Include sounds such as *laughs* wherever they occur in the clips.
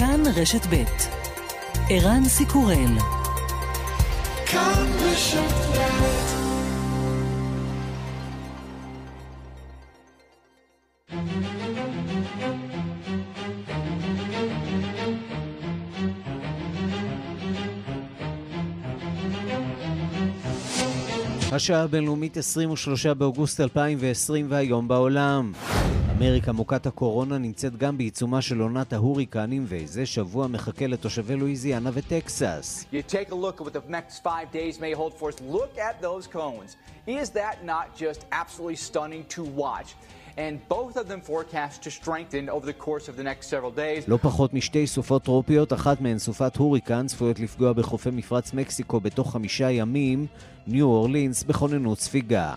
כאן רשת ב' ערן סיקורל. כאן רשת ב' השעה הבינלאומית 23 באוגוסט 2020 והיום בעולם. אמריקה מוכת הקורונה נמצאת גם בעיצומה של עונת ההוריקנים, וזה שבוע מחכה לתושבי לואיזיאנה וטקסס. לא פחות משתי סופות טרופיות, אחת מהן סופת הוריקן, צפויות לפגוע בחופי מפרץ מקסיקו בתוך חמישה ימים, ניו אורלינס בכוננות ספיגה.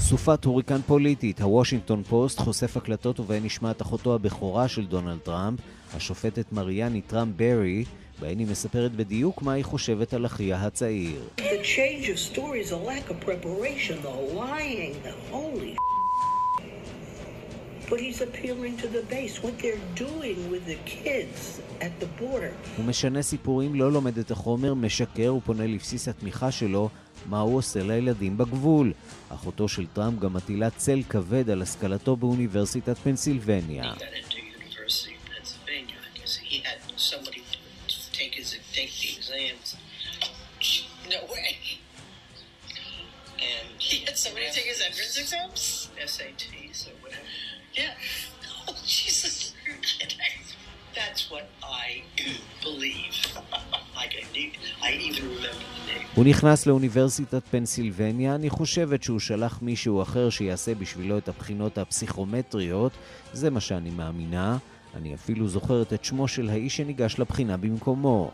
סופת הוריקן פוליטית, הוושינגטון פוסט חושף הקלטות ובהן נשמעת אחותו הבכורה של דונלד טראמפ, השופטת מריאן טראמפ ברי, בהן היא מספרת בדיוק מה היא חושבת על אחיה הצעיר. הוא משנה סיפורים, לא לומד את החומר, משקר ופונה לבסיס התמיכה שלו, מה הוא עושה לילדים בגבול. אחותו של טראמפ גם מטילה צל כבד על השכלתו באוניברסיטת פנסילבניה. somebody take his entrance exams? SATs *laughs* הוא נכנס לאוניברסיטת פנסילבניה, אני חושבת שהוא שלח מישהו אחר שיעשה בשבילו את הבחינות הפסיכומטריות, זה מה שאני מאמינה. אני אפילו זוכרת את שמו של האיש שניגש לבחינה במקומו.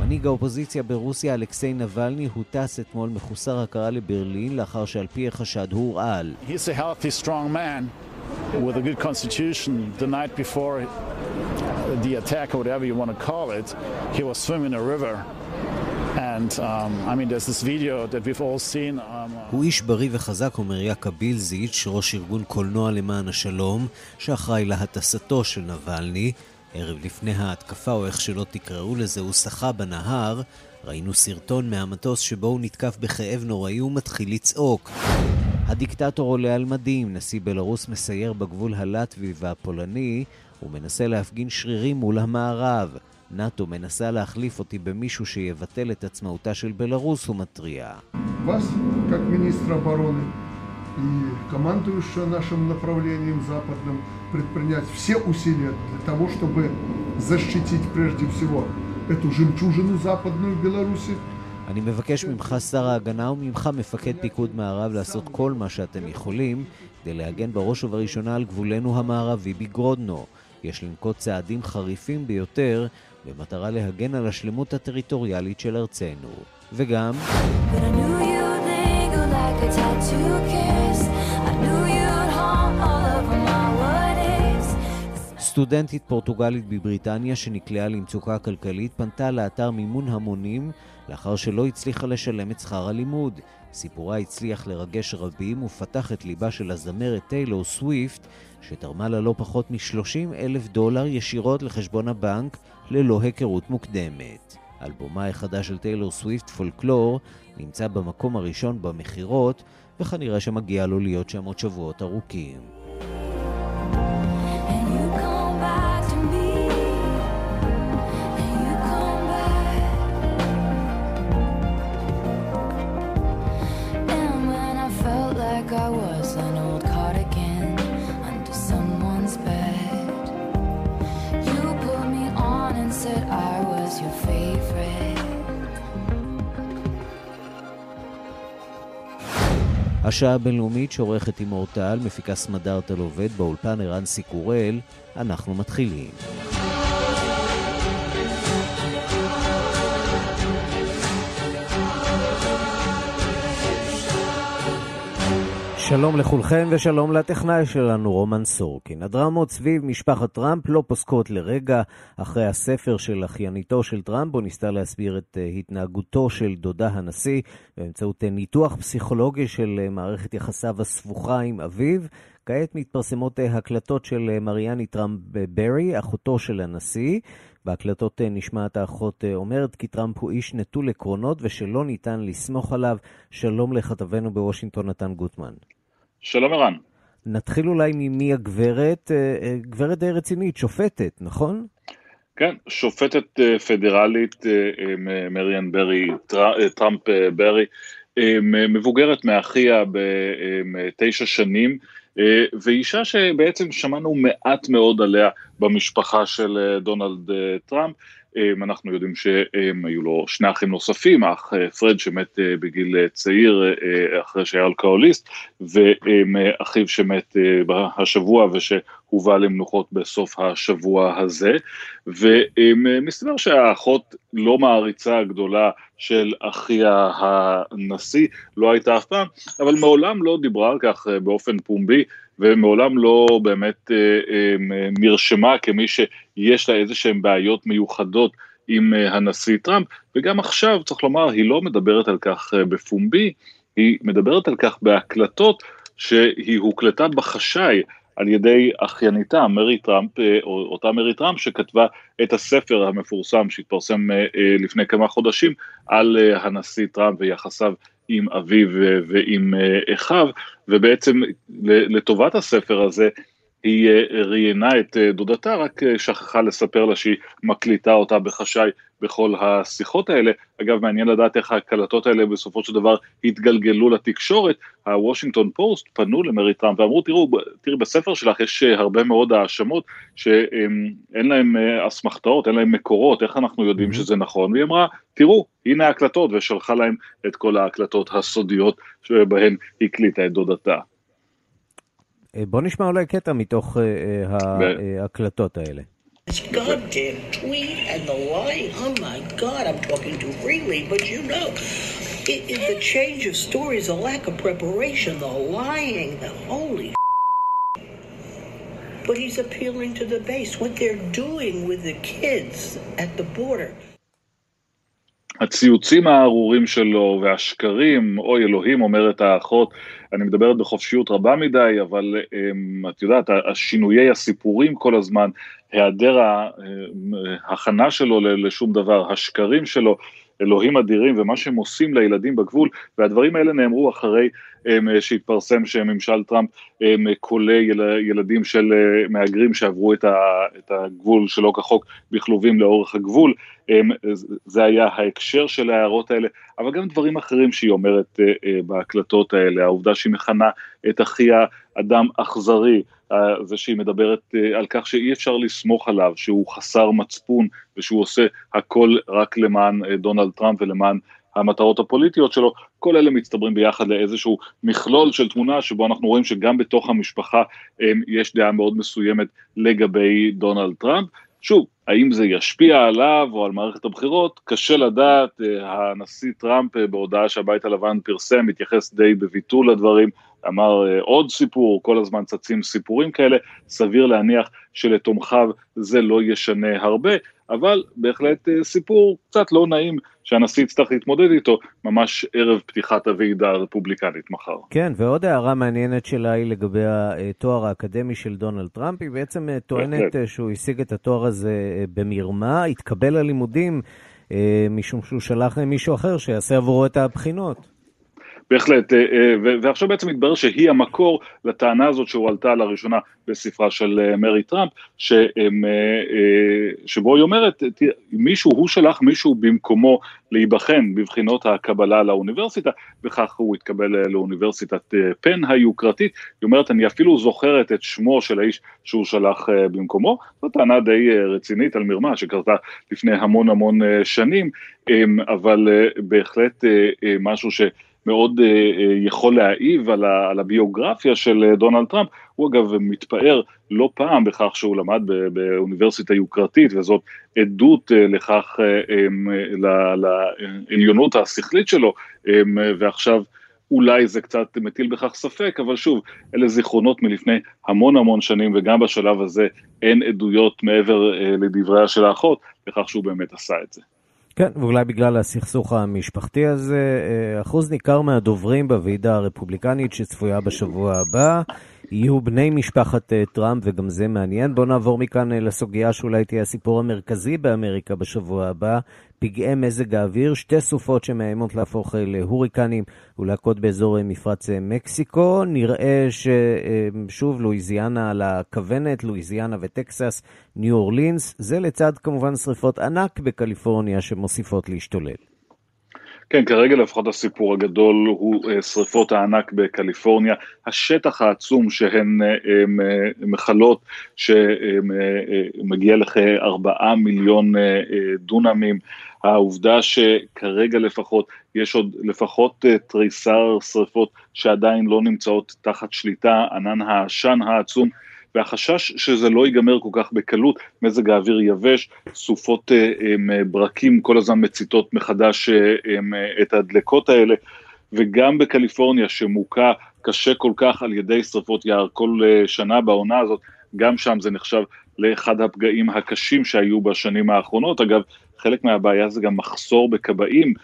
מנהיג האופוזיציה ברוסיה, אלכסיי נבלני, הוטס אתמול מחוסר הכרה לברלין לאחר שעל פי החשד הוא הורעל. He's a healthy, strong man. with a good constitution, the night before the attack, or whatever you want to call it, he was swimming a river. And um, I mean, there's this video that we've all seen. Um, הוא איש בריא וחזק, אומר יאקה בילזיץ', ראש ארגון קולנוע למען השלום, שאחראי להטסתו של נבלני. ערב לפני ההתקפה, או איך שלא תקראו לזה, הוא שחה בנהר. ראינו סרטון מהמטוס שבו הוא נתקף בכאב נוראי ומתחיל לצעוק. הדיקטטור עולה על מדים, נשיא בלרוס מסייר בגבול הלטבי והפולני ומנסה להפגין שרירים מול המערב. נאט"ו מנסה להחליף אותי במישהו שיבטל את עצמאותה של בלרוס, הוא מתריע. и командующего нашим направлением западным предпринять все усилия для того, чтобы защитить прежде всего эту жемчужину западную Беларуси, אני מבקש ממך, שר ההגנה, וממך, מפקד פיקוד מערב, לעשות כל מה שאתם יכולים כדי להגן בראש ובראשונה על גבולנו המערבי בגרודנו. יש לנקוט צעדים חריפים ביותר במטרה להגן על השלמות הטריטוריאלית של ארצנו. וגם... סטודנטית פורטוגלית בבריטניה שנקלעה למצוקה כלכלית פנתה לאתר מימון המונים לאחר שלא הצליחה לשלם את שכר הלימוד. סיפורה הצליח לרגש רבים ופתח את ליבה של הזמרת טיילור סוויפט, שתרמה לה לא פחות מ-30 אלף דולר ישירות לחשבון הבנק ללא היכרות מוקדמת. אלבומה החדש של טיילור סוויפט, פולקלור, נמצא במקום הראשון במכירות, וכנראה שמגיע לו להיות שם עוד שבועות ארוכים. השעה הבינלאומית שעורכת עם אורטל, מפיקה סמדארטל עובד, באולפן ערן סיקורל, אנחנו מתחילים. שלום לכולכם ושלום לטכנאי שלנו רומן סורקין. הדרמות סביב משפחת טראמפ לא פוסקות לרגע אחרי הספר של אחייניתו של טראמפ, בו ניסתה להסביר את אה, התנהגותו של דודה הנשיא באמצעות אה, ניתוח פסיכולוגי של אה, מערכת יחסיו הסבוכה עם אביו. כעת מתפרסמות הקלטות של מריאני טראמפ ברי, אחותו של הנשיא. בהקלטות נשמעת האחות אומרת כי טראמפ הוא איש נטול עקרונות ושלא ניתן לסמוך עליו. שלום לכתבנו בוושינגטון נתן גוטמן. שלום ערן. נתחיל אולי ממי הגברת, גברת די רצינית, שופטת, נכון? כן, שופטת פדרלית, מריאן ברי, טראמפ ברי, מבוגרת מאחיה בתשע שנים, ואישה שבעצם שמענו מעט מאוד עליה במשפחה של דונלד טראמפ. אנחנו יודעים שהיו לו שני אחים נוספים, האח פרד שמת בגיל צעיר אחרי שהיה אלכוהוליסט, ואחיו שמת השבוע ושהובא למנוחות בסוף השבוע הזה, ומסתבר שהאחות לא מעריצה הגדולה של אחיה הנשיא, לא הייתה אף פעם, אבל מעולם לא דיברה על כך באופן פומבי, ומעולם לא באמת נרשמה כמי שיש לה איזה שהן בעיות מיוחדות עם הנשיא טראמפ, וגם עכשיו צריך לומר, היא לא מדברת על כך בפומבי, היא מדברת על כך בהקלטות שהיא הוקלטה בחשאי על ידי אחייניתה, מרי טראמפ, או אותה מרי טראמפ שכתבה את הספר המפורסם שהתפרסם לפני כמה חודשים על הנשיא טראמפ ויחסיו עם אביו ועם אחיו, ובעצם לטובת הספר הזה היא ראיינה את דודתה, רק שכחה לספר לה שהיא מקליטה אותה בחשאי בכל השיחות האלה. אגב, מעניין לדעת איך ההקלטות האלה בסופו של דבר התגלגלו לתקשורת. הוושינגטון פוסט פנו למרי טראמפ ואמרו, תראו, תראי, בספר שלך יש הרבה מאוד האשמות שאין להם אסמכתאות, אין להם מקורות, איך אנחנו יודעים שזה נכון? והיא אמרה, תראו, הנה ההקלטות, ושלחה להם את כל ההקלטות הסודיות שבהן הקליטה את דודתה. בוא נשמע אולי קטע מתוך ההקלטות האלה. This goddamn tweet and the lying. Oh my God, I'm talking too freely, but you know, it, it, the change of stories, the lack of preparation, the lying, the holy. But he's appealing to the base. What they're doing with the kids at the border. הציוצים הארורים שלו והשקרים, אוי אלוהים, אומרת האחות, אני מדברת בחופשיות רבה מדי, אבל את יודעת, השינויי הסיפורים כל הזמן, היעדר ההכנה שלו לשום דבר, השקרים שלו, אלוהים אדירים ומה שהם עושים לילדים בגבול, והדברים האלה נאמרו אחרי שהתפרסם שממשל טראמפ כולא ילדים של מהגרים שעברו את הגבול שלא כחוק בכלובים לאורך הגבול, זה היה ההקשר של ההערות האלה, אבל גם דברים אחרים שהיא אומרת בהקלטות האלה, העובדה שהיא מכנה את אחיה אדם אכזרי, זה שהיא מדברת על כך שאי אפשר לסמוך עליו, שהוא חסר מצפון ושהוא עושה הכל רק למען דונלד טראמפ ולמען המטרות הפוליטיות שלו, כל אלה מצטברים ביחד לאיזשהו מכלול של תמונה שבו אנחנו רואים שגם בתוך המשפחה יש דעה מאוד מסוימת לגבי דונלד טראמפ. שוב, האם זה ישפיע עליו או על מערכת הבחירות, קשה לדעת, הנשיא טראמפ בהודעה שהבית הלבן פרסם, התייחס די בביטול לדברים, אמר עוד סיפור, כל הזמן צצים סיפורים כאלה, סביר להניח שלתומכיו זה לא ישנה הרבה, אבל בהחלט סיפור קצת לא נעים שהנשיא יצטרך להתמודד איתו ממש ערב פתיחת הוועידה הרפובליקנית מחר. כן, ועוד הערה מעניינת שלה היא לגבי התואר האקדמי של דונלד טראמפ, היא בעצם טוענת שהוא השיג את התואר הזה במרמה, התקבל ללימודים משום שהוא שלח מישהו אחר שיעשה עבורו את הבחינות. בהחלט, ועכשיו בעצם מתברר שהיא המקור לטענה הזאת שהועלתה לראשונה בספרה של מרי טראמפ, שבו היא אומרת, מישהו, הוא שלח מישהו במקומו להיבחן בבחינות הקבלה לאוניברסיטה, וכך הוא התקבל לאוניברסיטת פן היוקרתית, היא אומרת, אני אפילו זוכרת את שמו של האיש שהוא שלח במקומו, זו טענה די רצינית על מרמה שקרתה לפני המון המון שנים, אבל בהחלט משהו ש... מאוד יכול להעיב על הביוגרפיה של דונלד טראמפ, הוא אגב מתפאר לא פעם בכך שהוא למד באוניברסיטה יוקרתית, וזאת עדות לכך, לעליונות השכלית שלו, ועכשיו אולי זה קצת מטיל בכך ספק, אבל שוב, אלה זיכרונות מלפני המון המון שנים, וגם בשלב הזה אין עדויות מעבר לדבריה של האחות, לכך שהוא באמת עשה את זה. כן, ואולי בגלל הסכסוך המשפחתי הזה, אחוז ניכר מהדוברים בוועידה הרפובליקנית שצפויה בשבוע הבא, יהיו בני משפחת אה, טראמפ, וגם זה מעניין. בואו נעבור מכאן אה, לסוגיה שאולי תהיה הסיפור המרכזי באמריקה בשבוע הבא, פגעי מזג האוויר, שתי סופות שמאיימות להפוך אה, להוריקנים ולהכות באזור מפרץ מקסיקו. נראה ששוב לואיזיאנה על הכוונת, לואיזיאנה וטקסס, ניו אורלינס, זה לצד כמובן שריפות ענק בקליפורניה שמוסיפות להשתולל. כן, כרגע לפחות הסיפור הגדול הוא אה, שריפות הענק בקליפורניה, השטח העצום שהן אה, אה, מכלות, שמגיע לכארבעה מיליון דונמים, העובדה שכרגע לפחות יש עוד לפחות תריסר שריפות שעדיין לא נמצאות תחת שליטה, ענן העשן העצום והחשש שזה לא ייגמר כל כך בקלות, מזג האוויר יבש, סופות אה, אה, ברקים כל הזמן מציתות מחדש אה, את הדלקות האלה, וגם בקליפורניה שמוכה קשה כל כך על ידי שרפות יער כל שנה בעונה הזאת, גם שם זה נחשב לאחד הפגעים הקשים שהיו בשנים האחרונות. אגב, חלק מהבעיה זה גם מחסור בכבאים,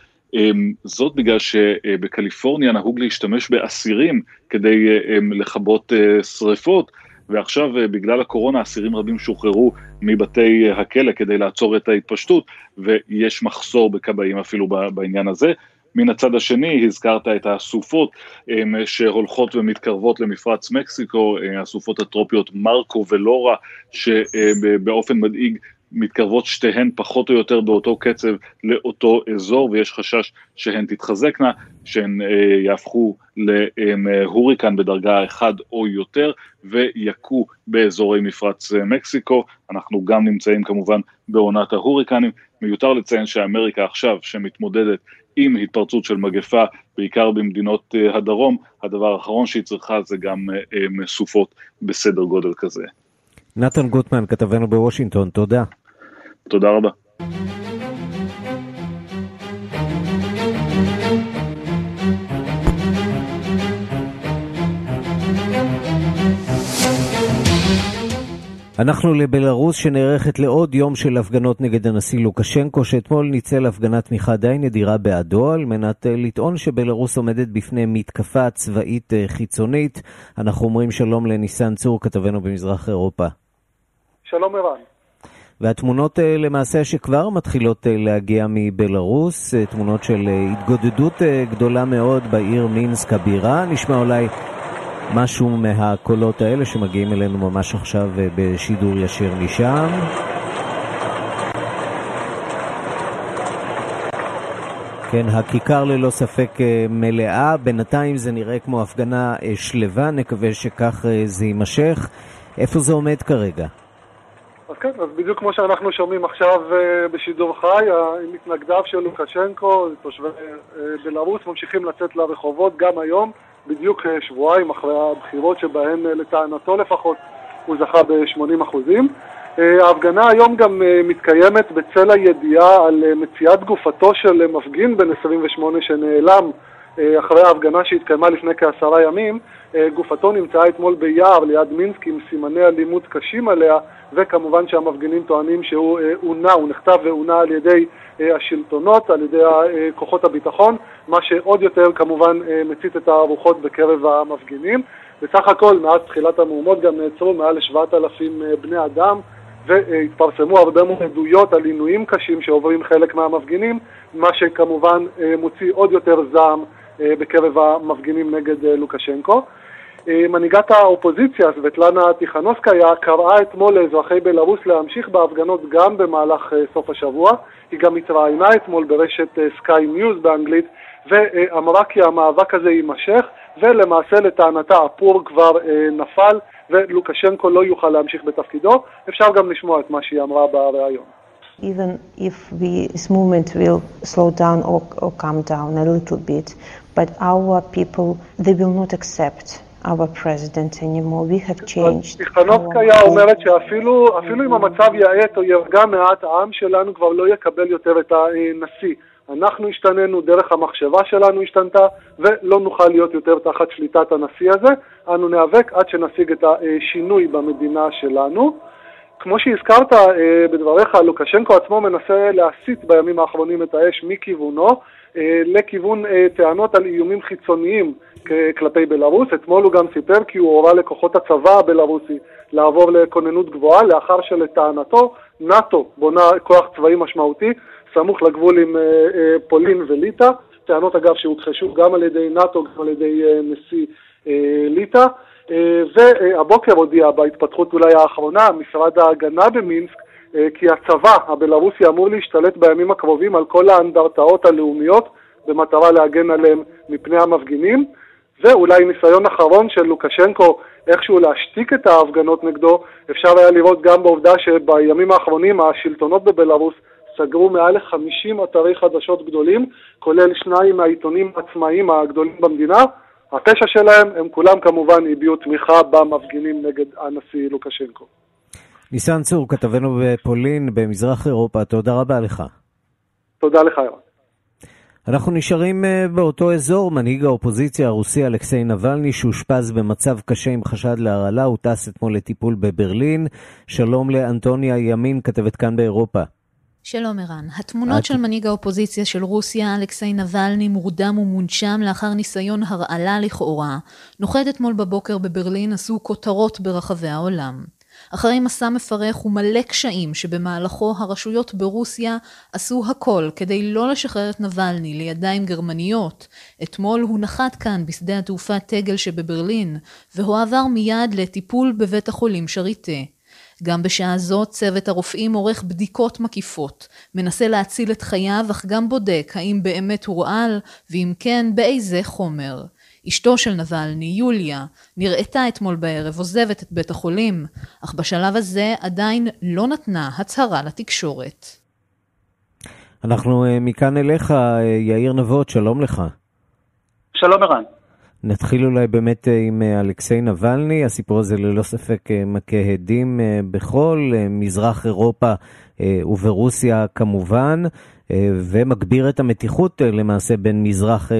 זאת בגלל שבקליפורניה נהוג להשתמש באסירים כדי לכבות שריפות. ועכשיו אה, בגלל הקורונה אסירים רבים שוחררו מבתי אה, הכלא כדי לעצור את ההתפשטות, ויש מחסור בכבאים אפילו בעניין הזה. מן הצד השני, הזכרת את הסופות שהולכות ומתקרבות למפרץ מקסיקו, אה, הסופות הטרופיות מרקו ולורה, שבאופן מדאיג מתקרבות שתיהן פחות או יותר באותו קצב לאותו אזור, ויש חשש שהן תתחזקנה, שהן אה, יהפכו להוריקן בדרגה 1 או יותר, ויכו באזורי מפרץ אה, מקסיקו. אנחנו גם נמצאים כמובן בעונת ההוריקנים. מיותר לציין שאמריקה עכשיו, שמתמודדת עם התפרצות של מגפה, בעיקר במדינות אה, הדרום, הדבר האחרון שהיא צריכה זה גם אה, אה, סופות בסדר גודל כזה. נתן גוטמן, כתבנו בוושינגטון, תודה. תודה רבה. אנחנו לבלארוס שנערכת לעוד יום של הפגנות נגד הנשיא לוקשנקו, שאתמול ניצל הפגנת תמיכה די נדירה בעדו, על מנת אה, לטעון שבלארוס עומדת בפני מתקפה צבאית אה, חיצונית. אנחנו אומרים שלום לניסן צור, כתבנו במזרח אירופה. שלום ערן. והתמונות אה, למעשה שכבר מתחילות להגיע מבלארוס, תמונות של התגודדות גדולה מאוד בעיר מינסק הבירה. נשמע אולי משהו מהקולות האלה שמגיעים אלינו ממש עכשיו אה, בשידור ישיר משם. כן, הכיכר ללא ספק אה, מלאה, בינתיים זה נראה כמו הפגנה אה, שלווה, נקווה שכך זה יימשך. איפה זה עומד כרגע? אז כן, אז בדיוק כמו שאנחנו שומעים עכשיו בשידור חי, מתנגדיו של לוקשנקו, תושבי בלרוס, ממשיכים לצאת לרחובות גם היום. בדיוק אה, שבועיים אחרי הבחירות שבהן אה, לטענתו לפחות הוא זכה ב-80 אחוזים. אה, ההפגנה היום גם מתקיימת בצל הידיעה על מציאת גופתו של מפגין בן 28 שנעלם אחרי ההפגנה שהתקיימה לפני כעשרה ימים. גופתו נמצאה אתמול ביער ליד מינסק עם סימני אלימות קשים עליה, וכמובן שהמפגינים טוענים שהוא עונה, הוא נכתב ועונה על ידי השלטונות, על ידי כוחות הביטחון, מה שעוד יותר כמובן מצית את הרוחות בקרב המפגינים. בסך הכל, מאז תחילת המהומות גם נעצרו מעל ל-7,000 בני אדם והתפרסמו הרבה מאוד עדויות על עינויים קשים שעוברים חלק מהמפגינים, מה שכמובן מוציא עוד יותר זעם בקרב המפגינים נגד לוקשנקו. מנהיגת האופוזיציה, סבטלנה טיכנוסקיה, קראה אתמול לאזרחי בלרוס להמשיך בהפגנות גם במהלך סוף השבוע. היא גם התראיינה אתמול ברשת סקאי ניוז באנגלית ואמרה כי המאבק הזה יימשך ולמעשה לטענתה הפור כבר נפל ולוקשנקו לא יוכל להמשיך בתפקידו. אפשר גם לשמוע את מה שהיא אמרה בריאיון. Even if we, this movement will slow down or, or calm down a little bit, but our people, they will not accept our president anymore. We have changed. טיכנובסקיה אומרת שאפילו אם המצב יאט או ירגע מעט, העם שלנו כבר לא יקבל יותר את הנשיא. אנחנו השתננו, דרך המחשבה שלנו השתנתה, ולא נוכל להיות יותר תחת שליטת הנשיא הזה. אנו ניאבק עד שנשיג את השינוי במדינה שלנו. כמו שהזכרת אה, בדבריך, לוקשנקו עצמו מנסה להסיט בימים האחרונים את האש מכיוונו לכיוון אה, טענות על איומים חיצוניים כלפי בלרוס. אתמול הוא גם סיפר כי הוא הורה לכוחות הצבא הבלרוסי לעבור לכוננות גבוהה, לאחר שלטענתו נאט"ו בונה כוח צבאי משמעותי סמוך לגבול עם פולין וליטא. טענות אגב שהוכחשו גם על ידי נאט"ו, גם על ידי נשיא ליטא. אה, והבוקר הודיע בהתפתחות אולי האחרונה, משרד ההגנה במינסק, אה, כי הצבא הבלארוסי אמור להשתלט בימים הקרובים על כל האנדרטאות הלאומיות במטרה להגן עליהם מפני המפגינים. ואולי ניסיון אחרון של לוקשנקו איכשהו להשתיק את ההפגנות נגדו, אפשר היה לראות גם בעובדה שבימים האחרונים השלטונות בבלארוס סגרו מעל ל-50 אתרי חדשות גדולים, כולל שניים מהעיתונים העצמאיים הגדולים במדינה, הפשע שלהם, הם כולם כמובן הביעו תמיכה במפגינים נגד הנשיא לוקשנקו. ניסן צור, כתבנו בפולין, במזרח אירופה, תודה רבה לך. תודה לך, ירון. אנחנו נשארים אה, באותו אזור, מנהיג האופוזיציה הרוסי אלכסיי נבלני, שאושפז במצב קשה עם חשד להרעלה, הוא טס אתמול לטיפול בברלין. שלום לאנטוניה ימין, כתבת כאן באירופה. שלום ערן. התמונות של מנהיג האופוזיציה של רוסיה, אלכסיי נבלני, מורדם ומונשם לאחר ניסיון הרעלה לכאורה, נוחת אתמול בבוקר בברלין עשו כותרות ברחבי העולם. אחרי מסע מפרך ומלא קשיים שבמהלכו הרשויות ברוסיה עשו הכל כדי לא לשחרר את נבלני לידיים גרמניות, אתמול הוא נחת כאן בשדה התעופה טגל שבברלין, והועבר מיד לטיפול בבית החולים שריטה. גם בשעה זו צוות הרופאים עורך בדיקות מקיפות, מנסה להציל את חייו אך גם בודק האם באמת הוא רעל, ואם כן באיזה חומר. אשתו של נבלני, יוליה, נראתה אתמול בערב עוזבת את בית החולים, אך בשלב הזה עדיין לא נתנה הצהרה לתקשורת. אנחנו אה, מכאן אליך, אה, יאיר נבות, שלום לך. שלום ערן. נתחיל אולי באמת אה, עם אלכסיי נבלני, הסיפור הזה ללא ספק מכה הדים בכל מזרח אירופה וברוסיה כמובן, ומגביר את המתיחות למעשה בין מזרח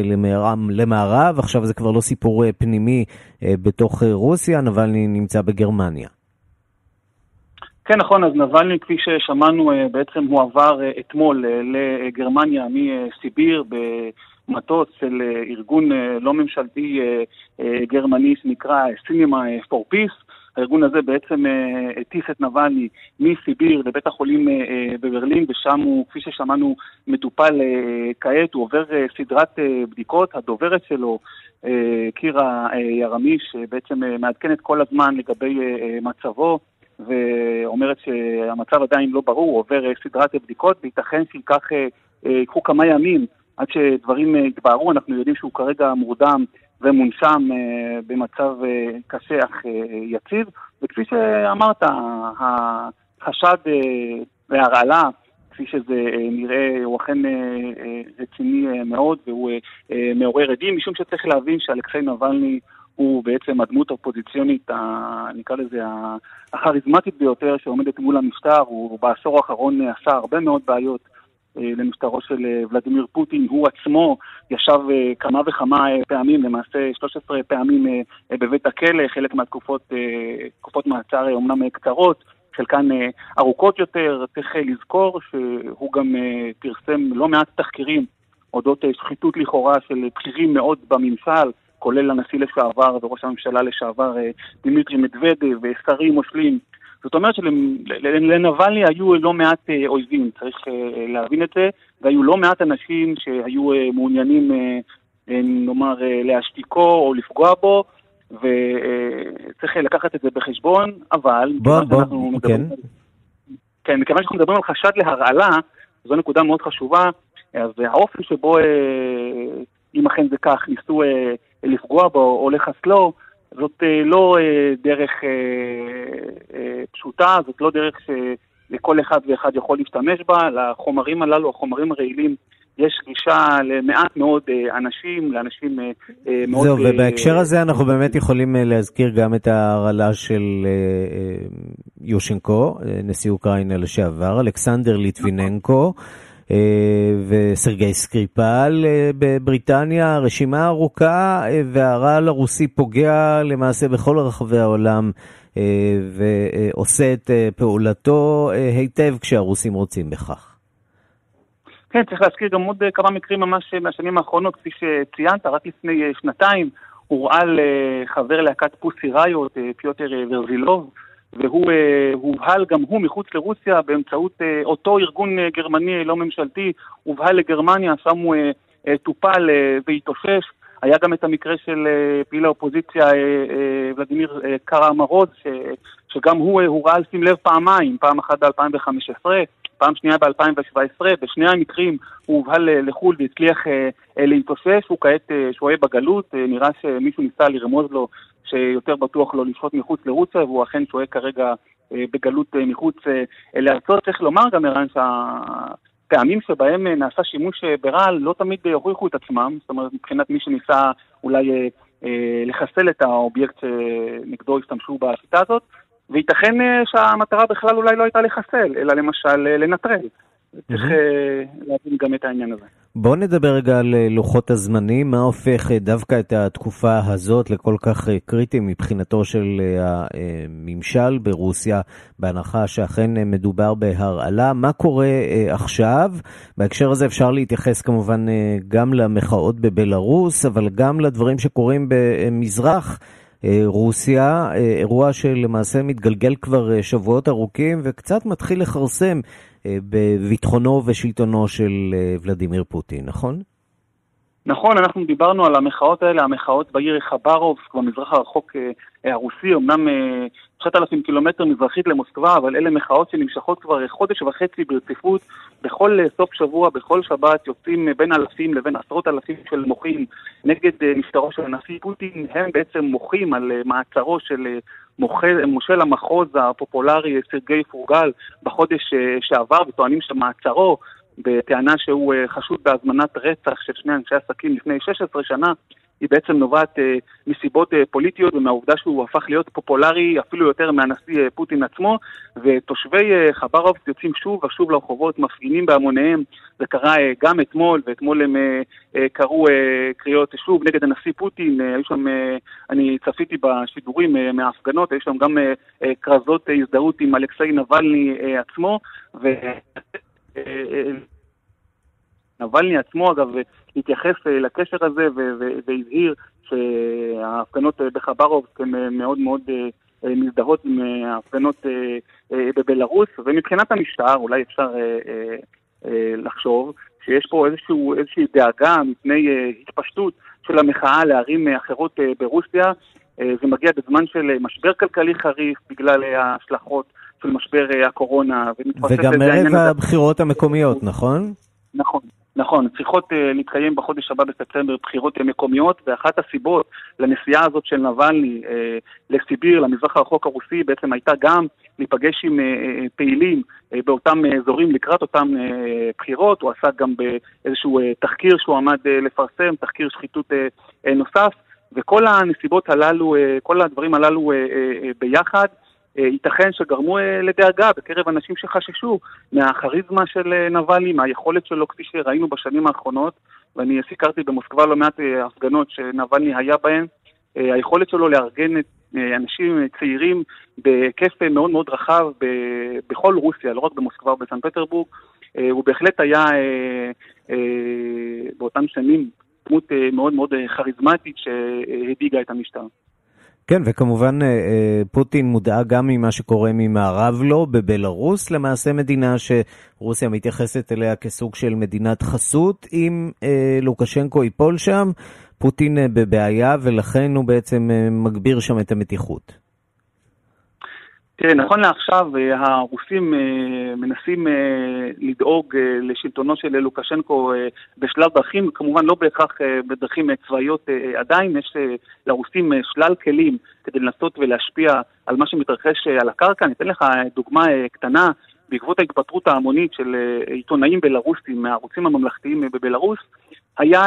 למערב, עכשיו זה כבר לא סיפור פנימי בתוך רוסיה, נבלני נמצא בגרמניה. כן, נכון, אז נבלני, כפי ששמענו, בעצם הוא עבר אתמול לגרמניה מסיביר, מטוס של אה, ארגון אה, לא ממשלתי אה, גרמני שנקרא Cinema for Peace. הארגון הזה בעצם הטיס את נבלני מסיביר לבית החולים בברלין, ושם הוא, כפי ששמענו, מטופל כעת, הוא עובר סדרת בדיקות. הדוברת שלו, קירה ירמיש, בעצם מעדכנת כל הזמן לגבי מצבו. ואומרת שהמצב עדיין לא ברור, הוא עובר סדרת בדיקות, וייתכן שייקח, ייקחו כמה ימים עד שדברים אה, יתבהרו, אנחנו יודעים שהוא כרגע מורדם ומונשם אה, במצב אה, קשה אך יציב, וכפי שאמרת, החשד להרעלה, כפי שזה נראה, הוא אכן רציני מאוד והוא מעורר עדים, משום שצריך להבין שאלכסיי נבלני הוא בעצם הדמות האופוזיציונית, נקרא לזה, הכריזמטית ביותר שעומדת מול המשטר, הוא בעשור האחרון עשה הרבה מאוד בעיות אה, למשטרו של אה, ולדימיר פוטין. הוא עצמו ישב אה, כמה וכמה פעמים, למעשה 13 פעמים בבית הכלא, חלק מהתקופות, תקופות מעצר אומנם קצרות. חלקן ארוכות יותר, צריך לזכור שהוא גם פרסם לא מעט תחקירים אודות שחיתות לכאורה של בכירים מאוד בממשל, כולל הנשיא לשעבר וראש הממשלה לשעבר דימיטרי מדוודב ושרים מושלים זאת אומרת שלנבלני היו לא מעט אה, אויבים, צריך אה, להבין את זה, והיו לא מעט אנשים שהיו אה, מעוניינים, נאמר, להשתיקו או לפגוע בו, וצריך לקחת את זה בחשבון, אבל... בוא, בוא, כן. כן, מכיוון שאנחנו מדברים על חשד להרעלה, זו נקודה מאוד חשובה, אז האופן שבו, אם אכן זה כך, ניסו לפגוע בו או לחסלו, זאת אה, לא אה, דרך אה, פשוטה, זאת לא דרך שלכל אחד ואחד יכול להשתמש בה. לחומרים הללו, החומרים הרעילים, יש גישה למעט מאוד אנשים, לאנשים מאוד... זהו, ובהקשר הזה אנחנו באמת יכולים להזכיר גם את ההרעלה של יושנקו, נשיא אוקראינה לשעבר, אלכסנדר ליטביננקו. אה, וסרגי סקריפל אה, בבריטניה, רשימה ארוכה, אה, והרעל הרוסי פוגע למעשה בכל רחבי העולם ועושה את פעולתו היטב כשהרוסים רוצים בכך. כן, צריך להזכיר גם עוד כמה מקרים ממש מהשנים האחרונות, כפי שציינת, רק לפני שנתיים הורעל חבר להקת פוסי ראיות, פיוטר ורזילוב, והוא הובהל גם הוא מחוץ לרוסיה באמצעות אותו ארגון גרמני לא ממשלתי, הובהל לגרמניה, שם הוא טופל והתאושש. היה גם את המקרה של פעיל האופוזיציה ולדימיר קרא מרוז, שגם הוא הורעל, שים לב, פעמיים, פעם אחת ב-2015, פעם שנייה ב-2017, בשני המקרים הוא הובהל לחו"ל והצליח להתאושש, הוא כעת שוהה בגלות, נראה שמישהו ניסה לרמוז לו שיותר בטוח לו לשהות מחוץ לרוסיה, והוא אכן שוהה כרגע בגלות מחוץ לארצות. צריך לומר גם, ערן, שהפעמים שבהם נעשה שימוש ברעל לא תמיד הוכיחו את עצמם, זאת אומרת, מבחינת מי שניסה אולי לחסל את האובייקט שנגדו השתמשו בשיטה הזאת, וייתכן שהמטרה בכלל אולי לא הייתה לחסל, אלא למשל לנטרל. צריך להבין גם את העניין הזה. בואו נדבר רגע על לוחות הזמנים, מה הופך דווקא את התקופה הזאת לכל כך קריטי מבחינתו של הממשל ברוסיה, בהנחה שאכן מדובר בהרעלה. מה קורה עכשיו? בהקשר הזה אפשר להתייחס כמובן גם למחאות בבלארוס, אבל גם לדברים שקורים במזרח. רוסיה, אירוע שלמעשה מתגלגל כבר שבועות ארוכים וקצת מתחיל לכרסם בביטחונו ושלטונו של ולדימיר פוטין, נכון? נכון, אנחנו דיברנו על המחאות האלה, המחאות בעיר חברובסק, במזרח הרחוק הרוסי, אמנם 9,000 קילומטר מזרחית למוסקבה, אבל אלה מחאות שנמשכות כבר חודש וחצי ברציפות. בכל סוף שבוע, בכל שבת, יוצאים בין אלפים לבין עשרות אלפים של מוחים נגד משטרו של הנשיא פוטין. הם בעצם מוחים על מעצרו של מושל המחוז הפופולרי סרגי פורגל בחודש שעבר, וטוענים שמעצרו בטענה שהוא חשוד בהזמנת רצח של שני אנשי עסקים לפני 16 שנה, היא בעצם נובעת אה, מסיבות אה, פוליטיות ומהעובדה שהוא הפך להיות פופולרי אפילו יותר מהנשיא אה, פוטין עצמו, ותושבי אה, חברובסק יוצאים שוב ושוב לרחובות, מפגינים בהמוניהם, זה קרה אה, גם אתמול, ואתמול הם אה, אה, קראו אה, קריאות שוב נגד הנשיא פוטין, אה, היו שם, אה, אני צפיתי בשידורים אה, מההפגנות, היו שם גם אה, אה, כרזות אה, הזדהות עם אלכסיי נבלני אה, עצמו, ו... נבלני עצמו, אגב, התייחס לקשר הזה והבהיר שההפגנות בחברובסק הן מאוד מאוד מזדהות עם ההפגנות בבלארוס, ומבחינת המשטר אולי אפשר לחשוב שיש פה איזשהו, איזושהי דאגה מפני התפשטות של המחאה לערים אחרות ברוסיה. זה מגיע בזמן של משבר כלכלי חריף בגלל ההשלכות של משבר הקורונה. וגם ערב הבחירות המקומיות, נכון? נכון, נכון. צריכות uh, להתקיים בחודש הבא בספטמבר בחירות מקומיות, ואחת הסיבות לנסיעה הזאת של נבלני uh, לסיביר, למזרח הרחוק הרוסי, בעצם הייתה גם להיפגש עם uh, פעילים uh, באותם uh, אזורים לקראת אותם uh, בחירות. הוא עסק גם באיזשהו uh, תחקיר שהוא עמד uh, לפרסם, תחקיר שחיתות uh, uh, נוסף, וכל הנסיבות הללו, uh, כל הדברים הללו uh, uh, ביחד, ייתכן שגרמו לדאגה בקרב אנשים שחששו מהכריזמה של נבלי, מהיכולת שלו כפי שראינו בשנים האחרונות, ואני סיקרתי במוסקבה לא מעט הפגנות שנבלי היה בהן, היכולת שלו לארגן את אנשים צעירים בהיקף מאוד מאוד רחב בכל רוסיה, לא רק במוסקבה ובסן פטרבורג, הוא בהחלט היה באותן שנים דמות מאוד מאוד כריזמטית שהדאיגה את המשטר. כן, וכמובן פוטין מודאג גם ממה שקורה ממערב לו בבלארוס, למעשה מדינה שרוסיה מתייחסת אליה כסוג של מדינת חסות. אם לוקשנקו ייפול שם, פוטין בבעיה ולכן הוא בעצם מגביר שם את המתיחות. תראה, נכון לעכשיו הרוסים מנסים לדאוג לשלטונו של לוקשנקו בשלל דרכים, כמובן לא בהכרח בדרכים צבאיות עדיין, יש לרוסים שלל כלים כדי לנסות ולהשפיע על מה שמתרחש על הקרקע. אני אתן לך דוגמה קטנה, בעקבות ההתפטרות ההמונית של עיתונאים בלרוסים מהערוצים הממלכתיים בבלרוס, היה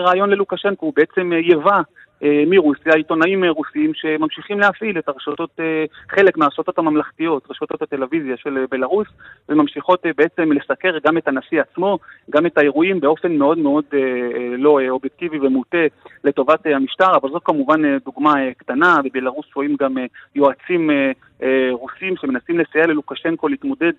רעיון ללוקשנקו, הוא בעצם יבא אה, מרוסיה, עיתונאים אה, רוסיים שממשיכים להפעיל את הרשתות, אה, חלק מהרשתות הממלכתיות, רשתות הטלוויזיה של בלארוס, וממשיכות בעצם לסקר גם את הנשיא עצמו, גם את האירועים באופן מאוד מאוד לא אובייקטיבי ומוטה לטובת המשטר, אבל זו כמובן דוגמה קטנה, בבלארוס רואים גם יועצים רוסים שמנסים לסייע ללוקשנקו להתמודד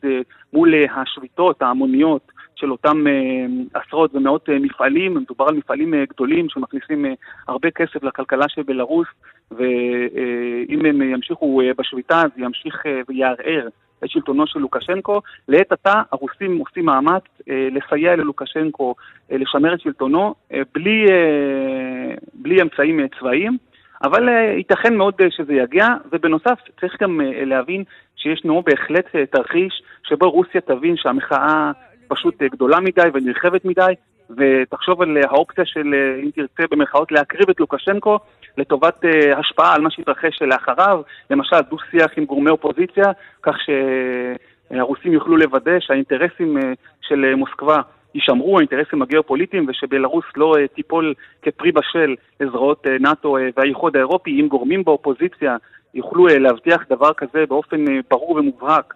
מול השביתות ההמוניות של אותם uh, עשרות ומאות uh, מפעלים, מדובר על מפעלים uh, גדולים שמכניסים הרבה כסף לכלכלה של בלארוס, ואם הם ימשיכו בשביתה אז ימשיך ויערער את שלטונו של לוקשנקו. לעת עתה הרוסים עושים מאמץ uh, לסייע ללוקשנקו uh, לשמר את שלטונו uh, בלי, uh, בלי אמצעים uh, צבאיים. אבל ייתכן מאוד שזה יגיע, ובנוסף צריך גם להבין שישנו בהחלט תרחיש שבו רוסיה תבין שהמחאה פשוט אה, גדולה מדי ונרחבת מדי, ותחשוב על אה, האופציה של, אה, אם תרצה במרכאות, להקריב את לוקשנקו לטובת השפעה על מה שהתרחש לאחריו, למשל דו-שיח עם גורמי אופוזיציה, כך שהרוסים יוכלו לוודא שהאינטרסים של מוסקבה יישמרו, האינטרסים הגיאופוליטיים, ושבלרוס לא תיפול כפרי בשל לזרועות נאט"ו והאיחוד האירופי, אם גורמים באופוזיציה יוכלו להבטיח דבר כזה באופן ברור ומובהק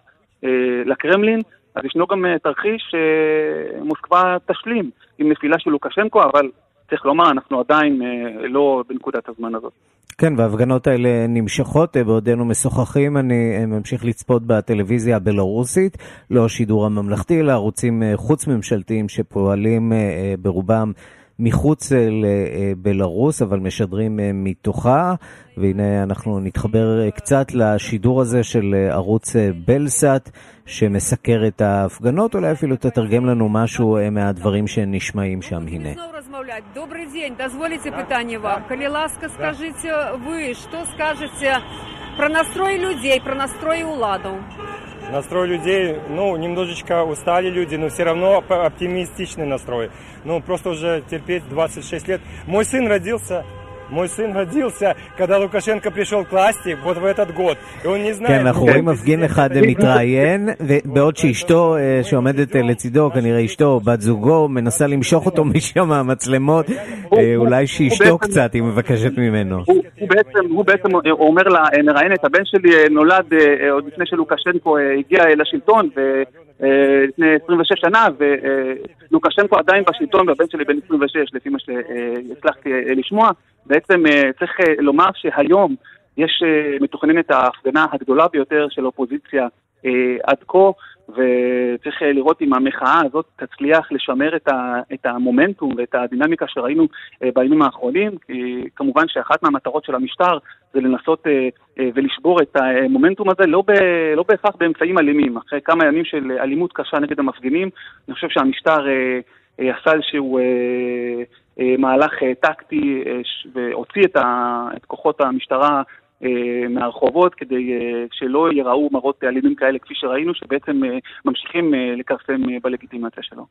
לקרמלין, אז ישנו גם אה, תרחיש שמוסקבה תשלים עם נפילה של לוקשנקו, אבל צריך לומר, אנחנו עדיין אה, לא בנקודת הזמן הזאת. כן, וההפגנות האלה נמשכות, אה, בעודנו משוחחים, אני ממשיך לצפות בטלוויזיה הבלרוסית, לא השידור הממלכתי, אלא ערוצים חוץ-ממשלתיים שפועלים ברובם מחוץ לבלרוס, אבל משדרים מתוכה. והנה אנחנו נתחבר קצת לשידור הזה של ערוץ בלסאט, שמסקר את ההפגנות, אולי אפילו תתרגם לנו משהו מהדברים שנשמעים שם, הנה. Добрый день, дозволите питание вам. Коли ласка, скажите вы, что скажете про настрой людей, про настрой уладу? Настрой людей, ну, немножечко устали люди, но все равно оптимистичный настрой. Ну, просто уже терпеть 26 лет. Мой сын родился мой сын родился, когда Лукашенко пришел к власти, вот в этот год. И он не знает... כן, אנחנו רואים מפגין אחד *laughs* מתראיין, בעוד שאשתו שעומדת לצידו, כנראה אשתו או בת זוגו, מנסה למשוך אותו משם *laughs* מהמצלמות, אולי שישתו קצת, היא מבקשת ממנו. הוא בעצם אומר לה, מראיין את הבן שלי נולד עוד לפני שלוקשנקו הגיע לשלטון, לפני 26 שנה, ולוקשנקו עדיין בשלטון, והבן שלי בן 26, לפי מה שהצלחתי לשמוע. בעצם אה, צריך אה, לומר שהיום יש אה, מתוכננת ההפגנה הגדולה ביותר של האופוזיציה עד כה, וצריך לראות אם המחאה הזאת תצליח לשמר את, את המומנטום ואת הדינמיקה שראינו בימים האחרונים, כי כמובן שאחת מהמטרות של המשטר זה לנסות ולשבור את המומנטום הזה, לא, ב, לא בהכרח באמצעים אלימים. אחרי כמה ימים של אלימות קשה נגד המפגינים, אני חושב שהמשטר עשה איזשהו מהלך אה, טקטי אה, והוציא את, ה, את כוחות המשטרה מהרחובות כדי שלא ייראו מראות אלימים כאלה כפי שראינו, שבעצם ממשיכים לכרסם בלגיטימציה שלו.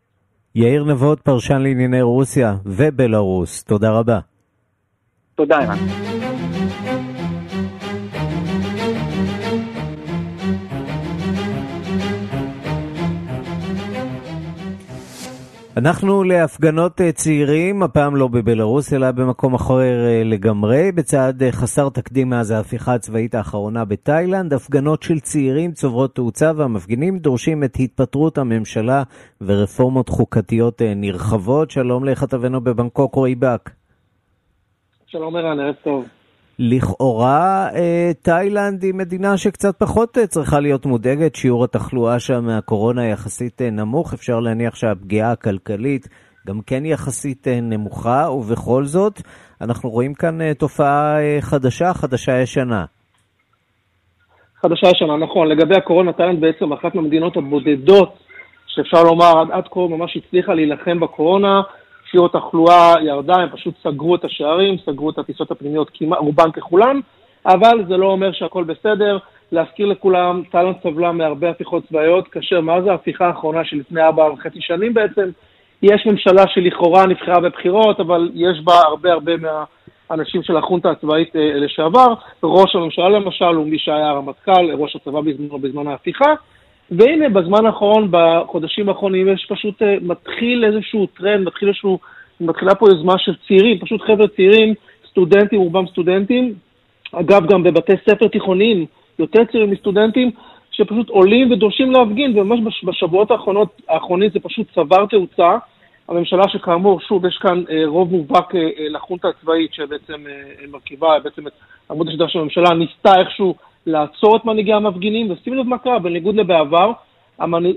יאיר נבות, פרשן לענייני רוסיה ובלארוס, תודה רבה. תודה, ערן. אנחנו להפגנות אה, צעירים, הפעם לא בבלארוס, אלא במקום אחר אה, לגמרי, בצעד אה, חסר תקדים מאז ההפיכה הצבאית האחרונה בתאילנד. הפגנות של צעירים צוברות תאוצה והמפגינים דורשים את התפטרות הממשלה ורפורמות חוקתיות נרחבות. שלום לכתבנו בבנקוק רועי באק. שלום ערן, ערב טוב. לכאורה אה, תאילנד היא מדינה שקצת פחות אה, צריכה להיות מודאגת, שיעור התחלואה שם מהקורונה יחסית אה, נמוך, אפשר להניח שהפגיעה הכלכלית גם כן יחסית נמוכה, ובכל זאת אנחנו רואים כאן תופעה חדשה, חדשה ישנה. חדשה ישנה, נכון. לגבי הקורונה, תאילנד בעצם אחת מהמדינות הבודדות שאפשר לומר עד, עד כה ממש הצליחה להילחם בקורונה. שיעור התחלואה ירדה, הם פשוט סגרו את השערים, סגרו את הטיסות הפנימיות, כמעט, רובן ככולן, אבל זה לא אומר שהכל בסדר. להזכיר לכולם, טאלנט סבלה מהרבה הפיכות צבאיות, כאשר מאז ההפיכה האחרונה של לפני ארבע וחצי שנים בעצם, יש ממשלה שלכאורה נבחרה בבחירות, אבל יש בה הרבה הרבה מהאנשים של החונטה הצבאית אה, לשעבר. ראש הממשלה למשל הוא מי שהיה הרמטכ"ל, ראש הצבא בזמן, בזמן ההפיכה. והנה, בזמן האחרון, בחודשים האחרונים, יש פשוט, uh, מתחיל איזשהו טרנד, מתחיל איזשהו, מתחילה פה יוזמה של צעירים, פשוט חבר'ה צעירים, סטודנטים, רובם סטודנטים, אגב גם בבתי ספר תיכוניים, יותר צעירים מסטודנטים, שפשוט עולים ודורשים להפגין, וממש בשבועות האחרונות, האחרונים זה פשוט צבר תאוצה. הממשלה שכאמור, שוב, יש כאן אה, רוב מובהק אה, אה, לחונטה הצבאית שבעצם אה, מרכיבה בעצם את עמוד השדרה של הממשלה, ניסתה איכשהו לעצור את מנהיגי המפגינים, ושימו לב מה קרה, בניגוד לבעבר,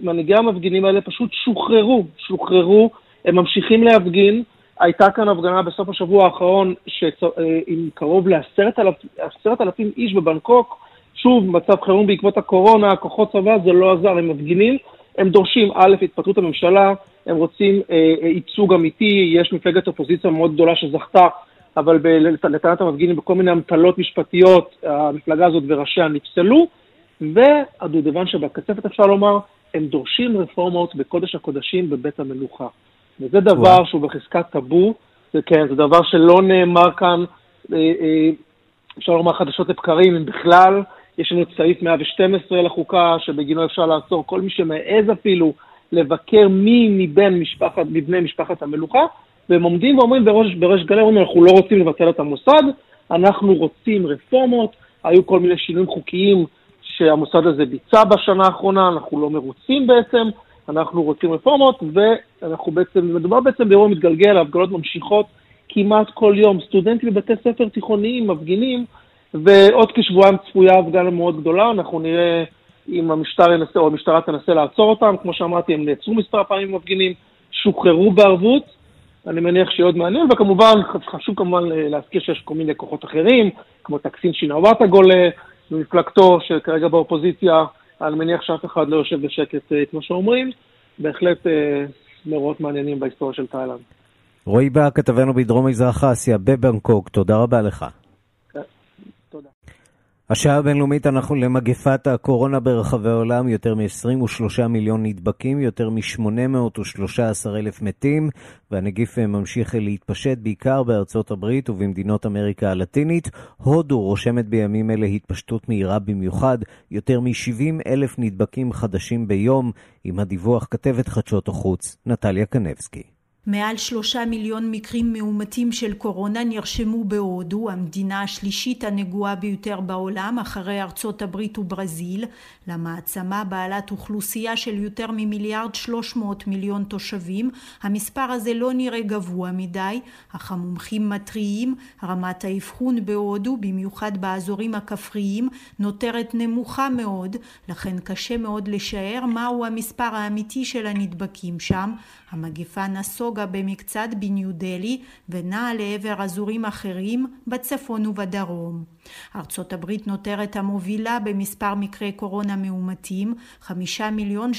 מנהיגי המפגינים האלה פשוט שוחררו, שוחררו, הם ממשיכים להפגין. הייתה כאן הפגנה בסוף השבוע האחרון שצ... אה, עם קרוב לעשרת אלפים איש בבנקוק, שוב, מצב חירום בעקבות הקורונה, כוחות צבא, זה לא עזר, הם מפגינים, הם דורשים א', התפטרות הממשלה, הם רוצים אה, אה, ייצוג אמיתי, יש מפלגת אופוזיציה מאוד גדולה שזכתה, אבל לטענת המפגינים בכל מיני אמתלות משפטיות, המפלגה הזאת וראשיה נפסלו, והדודבן שבקצפת אפשר לומר, הם דורשים רפורמות בקודש הקודשים בבית המלוכה. וזה דבר שהוא בחזקת טאבו, זה כן, זה דבר שלא נאמר כאן, אה, אה, אפשר לומר חדשות לבקרים, אם בכלל, יש לנו את סעיף 112 לחוקה, שבגינו אפשר לעצור כל מי שמעז אפילו לבקר מי מבין משפחת, מבני משפחת המלוכה, והם עומדים ואומרים בראש, בראש גלי, אומרים, אנחנו לא רוצים לבטל את המוסד, אנחנו רוצים רפורמות, היו כל מיני שינויים חוקיים שהמוסד הזה ביצע בשנה האחרונה, אנחנו לא מרוצים בעצם, אנחנו רוצים רפורמות, ואנחנו בעצם, מדובר בעצם באירוע מתגלגל, ההפגנות ממשיכות כמעט כל יום. סטודנטים בבתי ספר תיכוניים מפגינים, ועוד כשבועיים צפויה הפגנה מאוד גדולה, אנחנו נראה אם המשטר ינסה, או המשטרה תנסה לעצור אותם. כמו שאמרתי, הם נעצרו מספר פעמים מפגינים, שוחררו בערבות, אני מניח שיהיה עוד מעניין, וכמובן, חשוב כמובן להזכיר שיש כל מיני כוחות אחרים, כמו טקסין שינאוואטה גולה, ממפלגתו, שכרגע באופוזיציה, אני מניח שאף אחד לא יושב בשקט אה, כמו שאומרים, בהחלט אה, מאורעות מעניינים בהיסטוריה של תאילנד. רועי בר, כתבנו בדרום מזרח אסיה, בבנקוק, תודה רבה לך. השעה הבינלאומית אנחנו למגפת הקורונה ברחבי העולם, יותר מ-23 מיליון נדבקים, יותר מ-813 אלף מתים, והנגיף ממשיך להתפשט בעיקר בארצות הברית ובמדינות אמריקה הלטינית. הודו רושמת בימים אלה התפשטות מהירה במיוחד, יותר מ-70 אלף נדבקים חדשים ביום, עם הדיווח כתבת חדשות החוץ, נטליה קנבסקי. מעל שלושה מיליון מקרים מאומתים של קורונה נרשמו בהודו, המדינה השלישית הנגועה ביותר בעולם אחרי ארצות הברית וברזיל, למעצמה בעלת אוכלוסייה של יותר ממיליארד שלוש מאות מיליון תושבים. המספר הזה לא נראה גבוה מדי, אך המומחים מתריעים, רמת האבחון בהודו, במיוחד באזורים הכפריים, נותרת נמוכה מאוד, לכן קשה מאוד לשער מהו המספר האמיתי של הנדבקים שם. המגפה נסוגה במקצת בניו דלי ונעה לעבר אזורים אחרים בצפון ובדרום. ארצות הברית נותרת המובילה במספר מקרי קורונה מאומתים, חמישה מיליון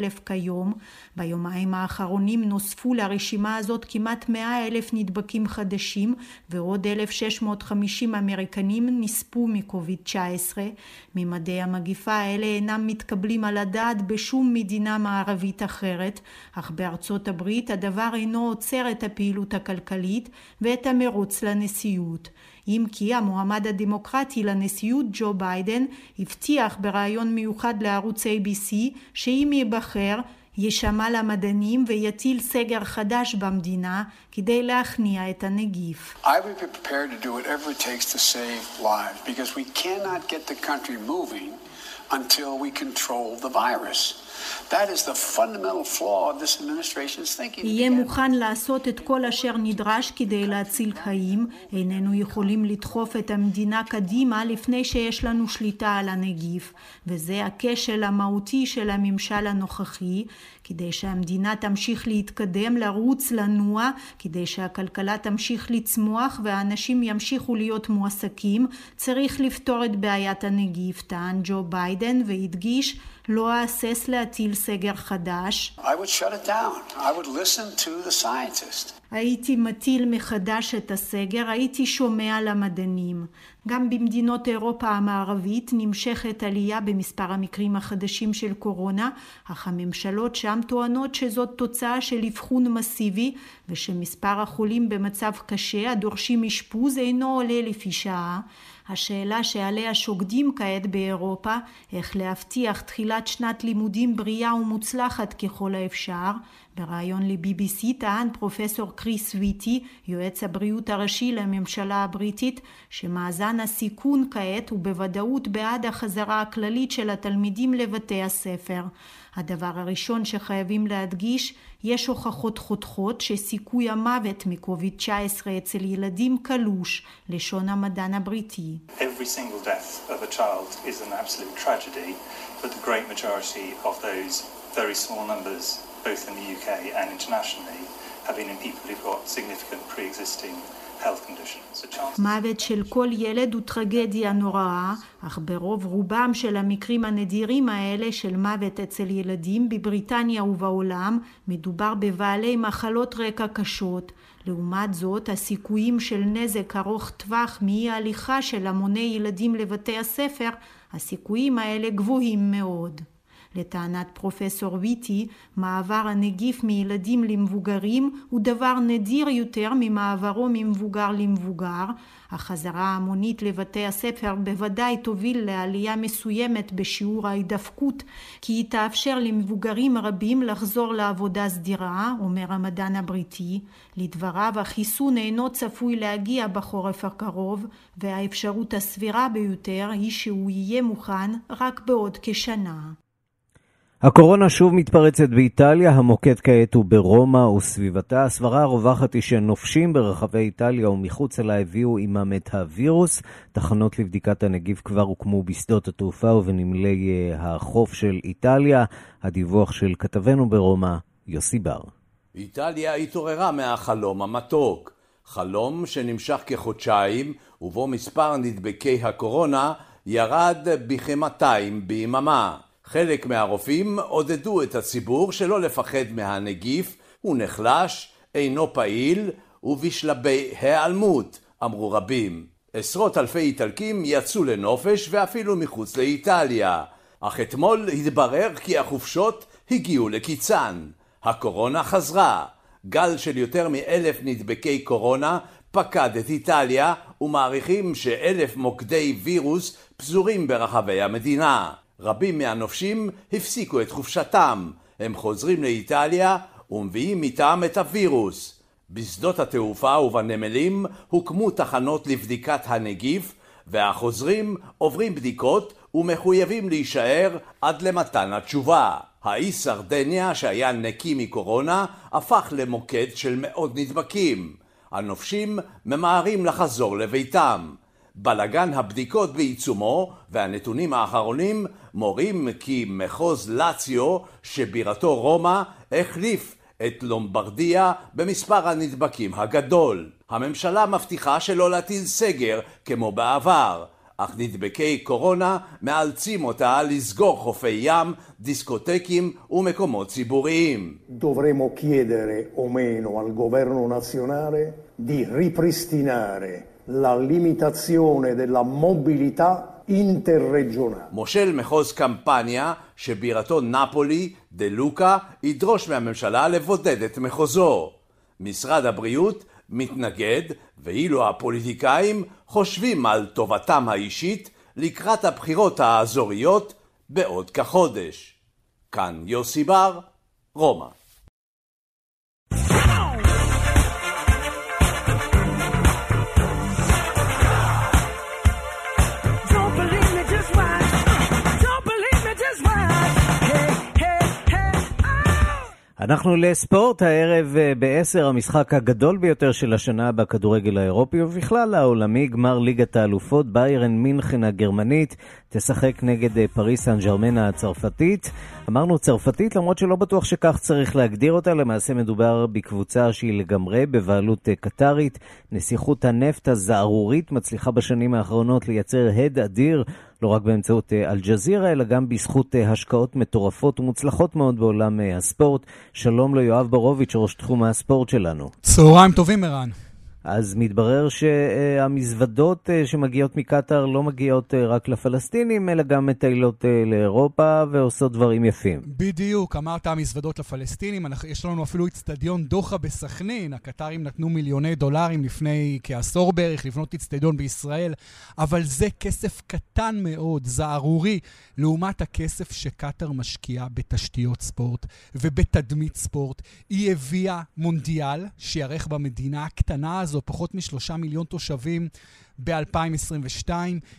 אלף כיום. ביומיים האחרונים נוספו לרשימה הזאת כמעט מאה אלף נדבקים חדשים ועוד אלף שש מאות חמישים אמריקנים נספו מקוביד 19. ממדי המגיפה האלה אינם מתקבלים על הדעת בשום מדינה מערבית אחרת, אך בארצות הברית הדבר אינו עוצר את הפעילות הכלכלית ואת המרוץ לנשיאות. אם כי המועמד הדמוקרטי לנשיאות ג'ו ביידן הבטיח בריאיון מיוחד לערוץ ABC שאם ייבחר יישמע למדענים ויטיל סגר חדש במדינה כדי להכניע את הנגיף. Until we control the virus. יהיה מוכן לעשות את כל אשר נדרש כדי להציל חיים. איננו יכולים לדחוף את המדינה קדימה לפני שיש לנו שליטה על הנגיף. וזה הכשל המהותי של הממשל הנוכחי. כדי שהמדינה תמשיך להתקדם, לרוץ, לנוע, כדי שהכלכלה תמשיך לצמוח והאנשים ימשיכו להיות מועסקים, צריך לפתור את בעיית הנגיף, טען ג'ו ביידן והדגיש לא אהסס להטיל סגר חדש. I would shut it down. I would listen to the scientists. הייתי מטיל מחדש את הסגר, הייתי שומע למדענים. גם במדינות אירופה המערבית נמשכת עלייה במספר המקרים החדשים של קורונה, אך הממשלות שם טוענות שזאת תוצאה של אבחון מסיבי ושמספר החולים במצב קשה הדורשים אשפוז אינו עולה לפי שעה. השאלה שעליה שוקדים כעת באירופה, איך להבטיח תחילת שנת לימודים בריאה ומוצלחת ככל האפשר, בריאיון ל-BBC טען פרופסור קריס ויטי, יועץ הבריאות הראשי לממשלה הבריטית, שמאזן הסיכון כעת הוא בוודאות בעד החזרה הכללית של התלמידים לבתי הספר. הדבר הראשון שחייבים להדגיש, יש הוכחות חותכות שסיכוי המוות מקוביד-19 אצל ילדים קלוש, לשון המדען הבריטי. Very small numbers, both in the UK and internationally, have been in people who've got significant pre-existing מוות של כל ילד הוא טרגדיה נוראה, אך ברוב רובם של המקרים הנדירים האלה של מוות אצל ילדים בבריטניה ובעולם מדובר בבעלי מחלות רקע קשות. לעומת זאת, הסיכויים של נזק ארוך טווח מאי הליכה של המוני ילדים לבתי הספר, הסיכויים האלה גבוהים מאוד. לטענת פרופסור ויטי, מעבר הנגיף מילדים למבוגרים הוא דבר נדיר יותר ממעברו ממבוגר למבוגר. החזרה ההמונית לבתי הספר בוודאי תוביל לעלייה מסוימת בשיעור ההידפקות, כי היא תאפשר למבוגרים רבים לחזור לעבודה סדירה, אומר המדען הבריטי. לדבריו, החיסון אינו צפוי להגיע בחורף הקרוב, והאפשרות הסבירה ביותר היא שהוא יהיה מוכן רק בעוד כשנה. הקורונה שוב מתפרצת באיטליה, המוקד כעת הוא ברומא וסביבתה. הסברה הרווחת היא שנופשים ברחבי איטליה ומחוצה לה הביאו עמם את הווירוס. תחנות לבדיקת הנגיף כבר הוקמו בשדות התעופה ובנמלי אה, החוף של איטליה. הדיווח של כתבנו ברומא, יוסי בר. איטליה התעוררה מהחלום המתוק. חלום שנמשך כחודשיים, ובו מספר נדבקי הקורונה ירד בכ-200 ביממה. חלק מהרופאים עודדו את הציבור שלא לפחד מהנגיף, הוא נחלש, אינו פעיל ובשלבי היעלמות, אמרו רבים. עשרות אלפי איטלקים יצאו לנופש ואפילו מחוץ לאיטליה, אך אתמול התברר כי החופשות הגיעו לקיצן. הקורונה חזרה. גל של יותר מאלף נדבקי קורונה פקד את איטליה ומעריכים שאלף מוקדי וירוס פזורים ברחבי המדינה. רבים מהנופשים הפסיקו את חופשתם. הם חוזרים לאיטליה ומביאים איתם את הווירוס. בשדות התעופה ובנמלים הוקמו תחנות לבדיקת הנגיף, והחוזרים עוברים בדיקות ומחויבים להישאר עד למתן התשובה. האי סרדניה, שהיה נקי מקורונה, הפך למוקד של מאות נדבקים. הנופשים ממהרים לחזור לביתם. בלגן הבדיקות בעיצומו, והנתונים האחרונים מורים כי מחוז לאציו, שבירתו רומא, החליף את לומברדיה במספר הנדבקים הגדול. הממשלה מבטיחה שלא להטיל סגר כמו בעבר, אך נדבקי קורונה מאלצים אותה לסגור חופי ים, דיסקוטקים ומקומות ציבוריים. Dovremo chiedere o meno al governo nazionale di ripristinare la limitazione della mobilità interregionale. מושל מחוז קמפניה, שבירתו נפולי, דה לוקה, ידרוש מהממשלה לבודד את מחוזו. משרד הבריאות מתנגד, ואילו הפוליטיקאים חושבים על טובתם האישית לקראת הבחירות האזוריות בעוד כחודש. כאן יוסי בר, רומא. אנחנו לספורט, הערב אה, ב-10, המשחק הגדול ביותר של השנה בכדורגל האירופי ובכלל העולמי, גמר ליגת האלופות, ביירן מינכן הגרמנית תשחק נגד אה, פריס סן ג'רמנה הצרפתית. אמרנו צרפתית, למרות שלא בטוח שכך צריך להגדיר אותה, למעשה מדובר בקבוצה שהיא לגמרי בבעלות אה, קטרית. נסיכות הנפט הזערורית מצליחה בשנים האחרונות לייצר הד אדיר לא רק באמצעות אה, אל-ג'זירה, אלא גם בזכות השקעות מטורפות ומוצלחות מאוד בעולם הספורט. שלום ליואב ברוביץ', ראש תחום הספורט שלנו. צהריים טובים, ערן. אז מתברר שהמזוודות אה, שמגיעות מקטאר לא מגיעות אה, רק לפלסטינים, אלא גם מטיילות אה, לאירופה ועושות דברים יפים. בדיוק, אמרת המזוודות לפלסטינים, יש לנו אפילו אצטדיון דוחה בסכנין, הקטרים נתנו מיליוני דולרים לפני כעשור בערך לבנות אצטדיון בישראל, אבל זה כסף קטן מאוד, זערורי, לעומת הכסף שקטאר משקיעה בתשתיות ספורט ובתדמית ספורט. היא הביאה מונדיאל שיארך במדינה הקטנה הזו, פחות משלושה מיליון תושבים ב-2022.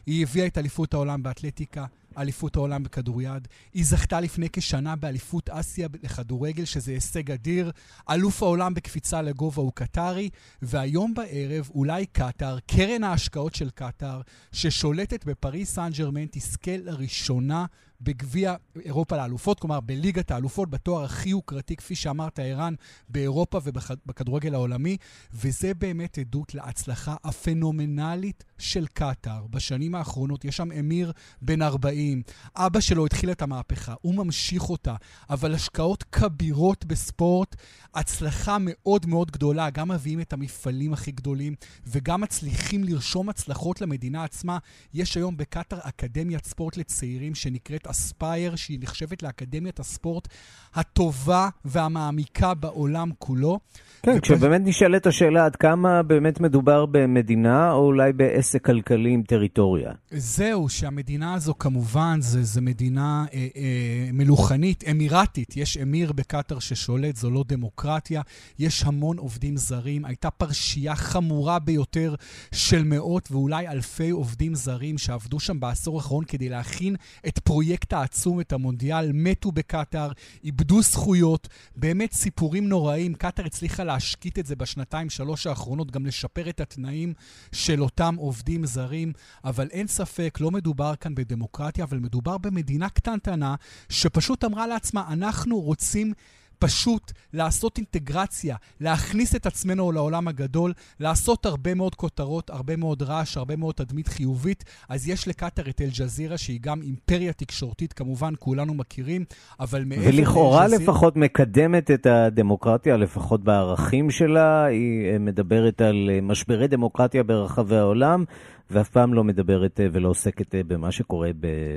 היא הביאה את אליפות העולם באתלטיקה. אליפות העולם בכדוריד. היא זכתה לפני כשנה באליפות אסיה לכדורגל, שזה הישג אדיר. אלוף העולם בקפיצה לגובה הוא קטרי, והיום בערב אולי קטאר, קרן ההשקעות של קטאר, ששולטת בפריס סן ג'רמן, תזכה לראשונה בגביע אירופה לאלופות, כלומר בליגת האלופות, בתואר הכי יוקרתי, כפי שאמרת, ערן, באירופה ובכדורגל העולמי, וזה באמת עדות להצלחה הפנומנלית של קטאר. בשנים האחרונות יש שם אמיר בן 40, אבא שלו התחיל את המהפכה, הוא ממשיך אותה, אבל השקעות כבירות בספורט, הצלחה מאוד מאוד גדולה, גם מביאים את המפעלים הכי גדולים, וגם מצליחים לרשום הצלחות למדינה עצמה. יש היום בקטאר אקדמיית ספורט לצעירים שנקראת אספייר, שהיא נחשבת לאקדמיית הספורט הטובה והמעמיקה בעולם כולו. כן, ופ... כשבאמת נשאלת השאלה עד כמה באמת מדובר במדינה, או אולי בעסק כלכלי עם טריטוריה. זהו, שהמדינה הזו כמובן, זה, זה מדינה אה, אה, מלוכנית, אמירתית. יש אמיר בקטאר ששולט, זו לא דמוקרטיה. יש המון עובדים זרים. הייתה פרשייה חמורה ביותר של מאות ואולי אלפי עובדים זרים שעבדו שם בעשור האחרון כדי להכין את הפרויקט העצום, את המונדיאל, מתו בקטאר, איבדו זכויות, באמת סיפורים נוראים. קטאר הצליחה להשקיט את זה בשנתיים, שלוש האחרונות, גם לשפר את התנאים של אותם עובדים זרים, אבל אין ספק, לא מדובר כאן בדמוקרטיה, אבל מדובר במדינה קטנטנה שפשוט אמרה לעצמה, אנחנו רוצים... פשוט לעשות אינטגרציה, להכניס את עצמנו לעולם הגדול, לעשות הרבה מאוד כותרות, הרבה מאוד רעש, הרבה מאוד תדמית חיובית. אז יש לקטאר את אל-ג'זירה, שהיא גם אימפריה תקשורתית, כמובן, כולנו מכירים, אבל מעבר לאל-ג'זירה... ולכאורה לפחות מקדמת את הדמוקרטיה, לפחות בערכים שלה. היא מדברת על משברי דמוקרטיה ברחבי העולם, ואף פעם לא מדברת אה, ולא עוסקת אה, במה שקורה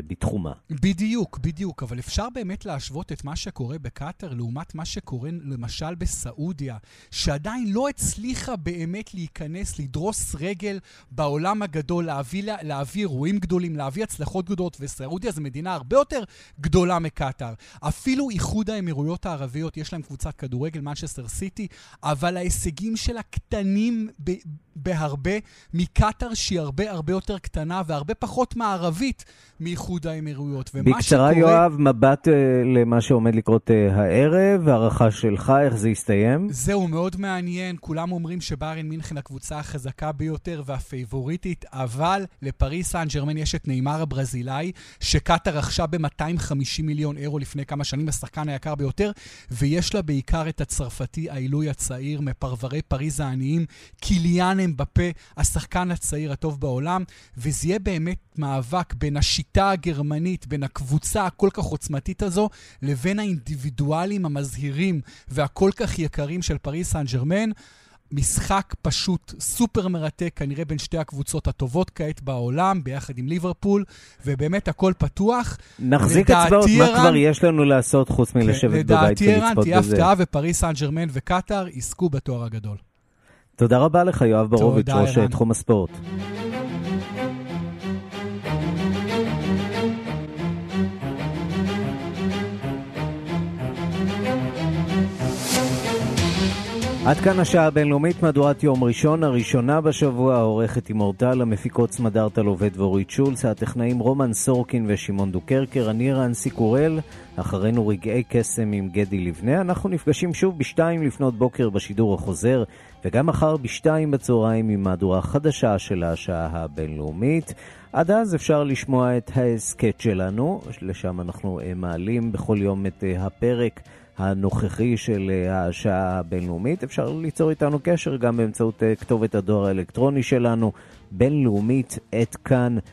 בתחומה. בדיוק, בדיוק, אבל אפשר באמת להשוות את מה שקורה בקטאר לעומת מה שקורה למשל בסעודיה, שעדיין לא הצליחה באמת להיכנס, לדרוס רגל בעולם הגדול, להביא, להביא אירועים גדולים, להביא הצלחות גדולות, וסעודיה זו מדינה הרבה יותר גדולה מקטאר. אפילו איחוד האמירויות הערביות, יש להם קבוצת כדורגל, מנצ'סטר סיטי, אבל ההישגים שלה קטנים ב- בהרבה מקטאר שהיא הרבה הרבה יותר קטנה והרבה פחות מערבית מאיחוד האמירויות. בקצרה, שקורה... יואב, מבט uh, למה שעומד לקרות uh, הערב, הערכה שלך, איך זה יסתיים? זהו, מאוד מעניין. כולם אומרים שבארן מינכן הקבוצה החזקה ביותר והפייבוריטית, אבל לפריס סן ג'רמן יש את נאמר הברזילאי, שקטאר רכשה ב-250 מיליון אירו לפני כמה שנים, השחקן היקר ביותר, ויש לה בעיקר את הצרפתי העילוי הצעיר מפרברי פריז העניים, קיליאן אמבפה, השחקן הצעיר הטוב בעולם, וזה יהיה באמת מאבק בין השיטה הגרמנית, בין הקבוצה הכל כך עוצמתית הזו, לבין האינדיבידואלים המזהירים והכל כך יקרים של פריס סן ג'רמן. משחק פשוט סופר מרתק, כנראה בין שתי הקבוצות הטובות כעת בעולם, ביחד עם ליברפול, ובאמת הכל פתוח. נחזיק אצבעות, מה כבר יש לנו לעשות חוץ כן, מלשבת בבית ולצפות בזה? לדעתי ערן תהיה הפתעה, ופריס סן ג'רמן וקטאר יזכו בתואר הגדול. תודה רבה לך, יואב ברוביץ', ראש תחום הספורט. עד כאן השעה הבינלאומית, מהדורת יום ראשון, הראשונה בשבוע, העורכת עם אורטל, המפיקות סמדארטה עובד ואורית שולס, הטכנאים רומן סורקין ושמעון דוקרקר, אני רנסי קורל, אחרינו רגעי קסם עם גדי לבנה. אנחנו נפגשים שוב בשתיים לפנות בוקר בשידור החוזר, וגם מחר בשתיים בצהריים עם מהדורה חדשה של השעה הבינלאומית. עד אז אפשר לשמוע את ההסכת שלנו, לשם אנחנו אה, מעלים בכל יום את אה, הפרק. הנוכחי של אה, השעה הבינלאומית. אפשר ליצור איתנו קשר גם באמצעות אה, כתובת הדואר האלקטרוני שלנו, בינלאומית את כאן.org.il.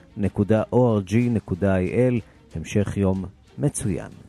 המשך יום מצוין.